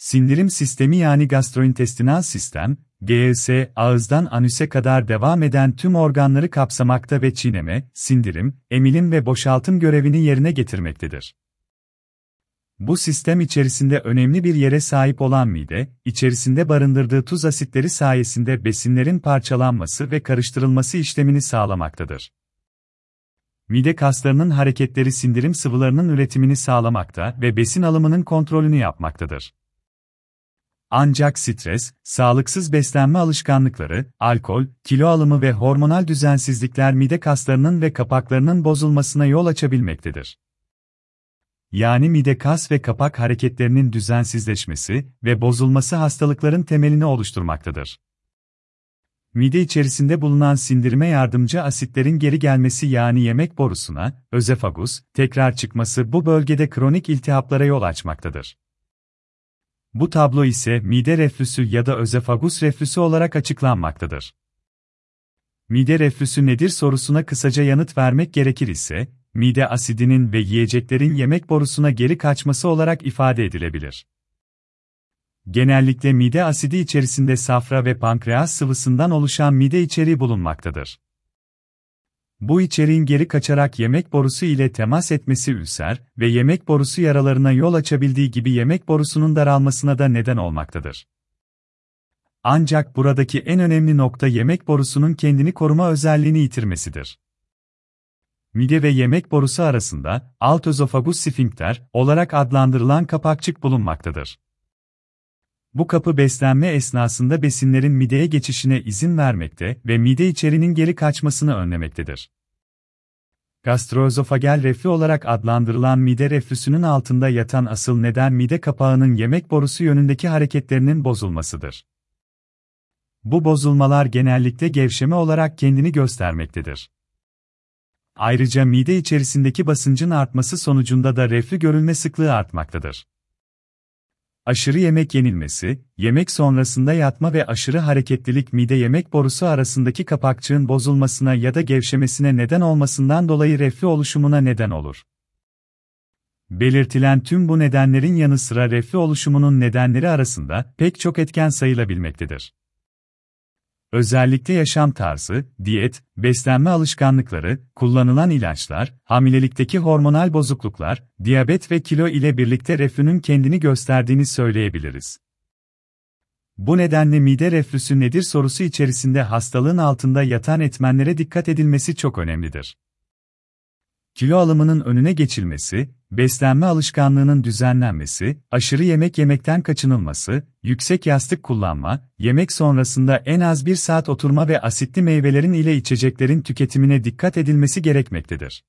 Sindirim sistemi yani gastrointestinal sistem, GS, ağızdan anüse kadar devam eden tüm organları kapsamakta ve çiğneme, sindirim, emilim ve boşaltım görevini yerine getirmektedir. Bu sistem içerisinde önemli bir yere sahip olan mide, içerisinde barındırdığı tuz asitleri sayesinde besinlerin parçalanması ve karıştırılması işlemini sağlamaktadır. Mide kaslarının hareketleri sindirim sıvılarının üretimini sağlamakta ve besin alımının kontrolünü yapmaktadır. Ancak stres, sağlıksız beslenme alışkanlıkları, alkol, kilo alımı ve hormonal düzensizlikler mide kaslarının ve kapaklarının bozulmasına yol açabilmektedir. Yani mide kas ve kapak hareketlerinin düzensizleşmesi ve bozulması hastalıkların temelini oluşturmaktadır. Mide içerisinde bulunan sindirime yardımcı asitlerin geri gelmesi yani yemek borusuna, özefagus, tekrar çıkması bu bölgede kronik iltihaplara yol açmaktadır. Bu tablo ise mide reflüsü ya da özefagus reflüsü olarak açıklanmaktadır. Mide reflüsü nedir sorusuna kısaca yanıt vermek gerekir ise, mide asidinin ve yiyeceklerin yemek borusuna geri kaçması olarak ifade edilebilir. Genellikle mide asidi içerisinde safra ve pankreas sıvısından oluşan mide içeriği bulunmaktadır. Bu içeriğin geri kaçarak yemek borusu ile temas etmesi ülser ve yemek borusu yaralarına yol açabildiği gibi yemek borusunun daralmasına da neden olmaktadır. Ancak buradaki en önemli nokta yemek borusunun kendini koruma özelliğini yitirmesidir. Mide ve yemek borusu arasında alt özofagus sfinkter olarak adlandırılan kapakçık bulunmaktadır. Bu kapı beslenme esnasında besinlerin mideye geçişine izin vermekte ve mide içerinin geri kaçmasını önlemektedir. Gastroözofagel reflü olarak adlandırılan mide reflüsünün altında yatan asıl neden mide kapağının yemek borusu yönündeki hareketlerinin bozulmasıdır. Bu bozulmalar genellikle gevşeme olarak kendini göstermektedir. Ayrıca mide içerisindeki basıncın artması sonucunda da reflü görülme sıklığı artmaktadır. Aşırı yemek yenilmesi, yemek sonrasında yatma ve aşırı hareketlilik mide yemek borusu arasındaki kapakçığın bozulmasına ya da gevşemesine neden olmasından dolayı reflü oluşumuna neden olur. Belirtilen tüm bu nedenlerin yanı sıra reflü oluşumunun nedenleri arasında pek çok etken sayılabilmektedir. Özellikle yaşam tarzı, diyet, beslenme alışkanlıkları, kullanılan ilaçlar, hamilelikteki hormonal bozukluklar, diyabet ve kilo ile birlikte reflünün kendini gösterdiğini söyleyebiliriz. Bu nedenle mide reflüsü nedir sorusu içerisinde hastalığın altında yatan etmenlere dikkat edilmesi çok önemlidir. Kilo alımının önüne geçilmesi, beslenme alışkanlığının düzenlenmesi, aşırı yemek yemekten kaçınılması, yüksek yastık kullanma, yemek sonrasında en az bir saat oturma ve asitli meyvelerin ile içeceklerin tüketimine dikkat edilmesi gerekmektedir.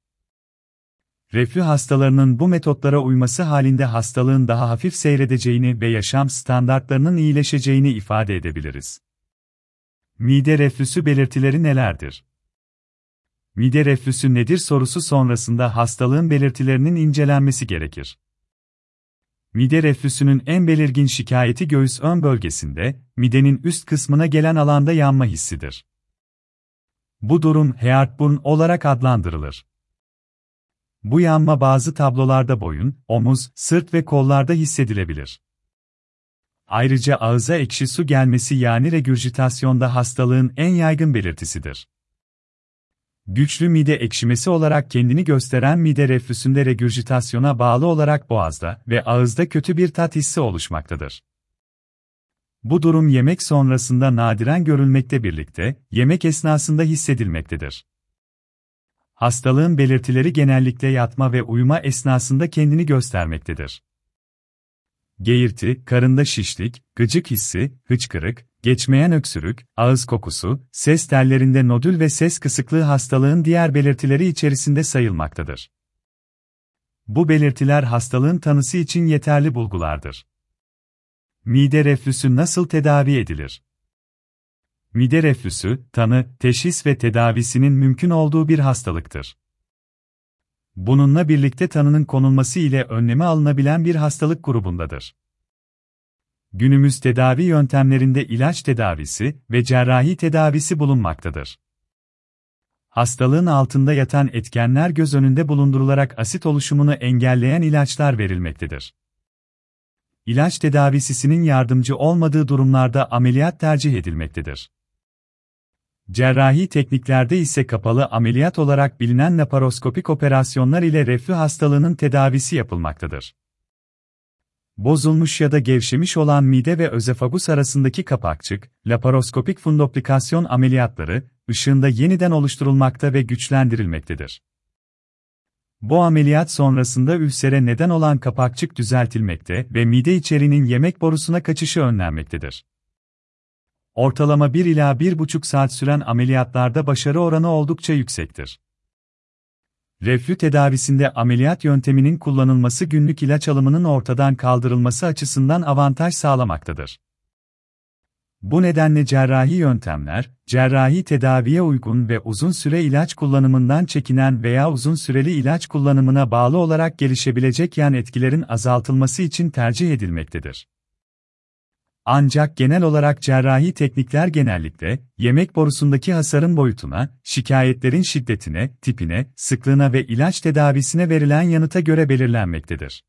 Reflü hastalarının bu metotlara uyması halinde hastalığın daha hafif seyredeceğini ve yaşam standartlarının iyileşeceğini ifade edebiliriz. Mide reflüsü belirtileri nelerdir? Mide reflüsü nedir sorusu sonrasında hastalığın belirtilerinin incelenmesi gerekir. Mide reflüsünün en belirgin şikayeti göğüs ön bölgesinde, midenin üst kısmına gelen alanda yanma hissidir. Bu durum heartburn olarak adlandırılır. Bu yanma bazı tablolarda boyun, omuz, sırt ve kollarda hissedilebilir. Ayrıca ağıza ekşi su gelmesi yani regürjitasyonda hastalığın en yaygın belirtisidir. Güçlü mide ekşimesi olarak kendini gösteren mide reflüsünde regürjitasyona bağlı olarak boğazda ve ağızda kötü bir tat hissi oluşmaktadır. Bu durum yemek sonrasında nadiren görülmekte birlikte, yemek esnasında hissedilmektedir. Hastalığın belirtileri genellikle yatma ve uyuma esnasında kendini göstermektedir. Geğirti, karında şişlik, gıcık hissi, hıçkırık, geçmeyen öksürük, ağız kokusu, ses tellerinde nodül ve ses kısıklığı hastalığın diğer belirtileri içerisinde sayılmaktadır. Bu belirtiler hastalığın tanısı için yeterli bulgulardır. Mide reflüsü nasıl tedavi edilir? Mide reflüsü, tanı, teşhis ve tedavisinin mümkün olduğu bir hastalıktır. Bununla birlikte tanının konulması ile önlemi alınabilen bir hastalık grubundadır. Günümüz tedavi yöntemlerinde ilaç tedavisi ve cerrahi tedavisi bulunmaktadır. Hastalığın altında yatan etkenler göz önünde bulundurularak asit oluşumunu engelleyen ilaçlar verilmektedir. ilaç tedavisinin yardımcı olmadığı durumlarda ameliyat tercih edilmektedir. Cerrahi tekniklerde ise kapalı ameliyat olarak bilinen laparoskopik operasyonlar ile reflü hastalığının tedavisi yapılmaktadır. Bozulmuş ya da gevşemiş olan mide ve özefagus arasındaki kapakçık, laparoskopik fundoplikasyon ameliyatları, ışığında yeniden oluşturulmakta ve güçlendirilmektedir. Bu ameliyat sonrasında ülsere neden olan kapakçık düzeltilmekte ve mide içeriğinin yemek borusuna kaçışı önlenmektedir. Ortalama 1 ila 1,5 saat süren ameliyatlarda başarı oranı oldukça yüksektir. Reflü tedavisinde ameliyat yönteminin kullanılması günlük ilaç alımının ortadan kaldırılması açısından avantaj sağlamaktadır. Bu nedenle cerrahi yöntemler, cerrahi tedaviye uygun ve uzun süre ilaç kullanımından çekinen veya uzun süreli ilaç kullanımına bağlı olarak gelişebilecek yan etkilerin azaltılması için tercih edilmektedir. Ancak genel olarak cerrahi teknikler genellikle, yemek borusundaki hasarın boyutuna, şikayetlerin şiddetine, tipine, sıklığına ve ilaç tedavisine verilen yanıta göre belirlenmektedir.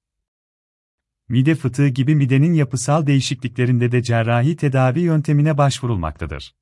Mide fıtığı gibi midenin yapısal değişikliklerinde de cerrahi tedavi yöntemine başvurulmaktadır.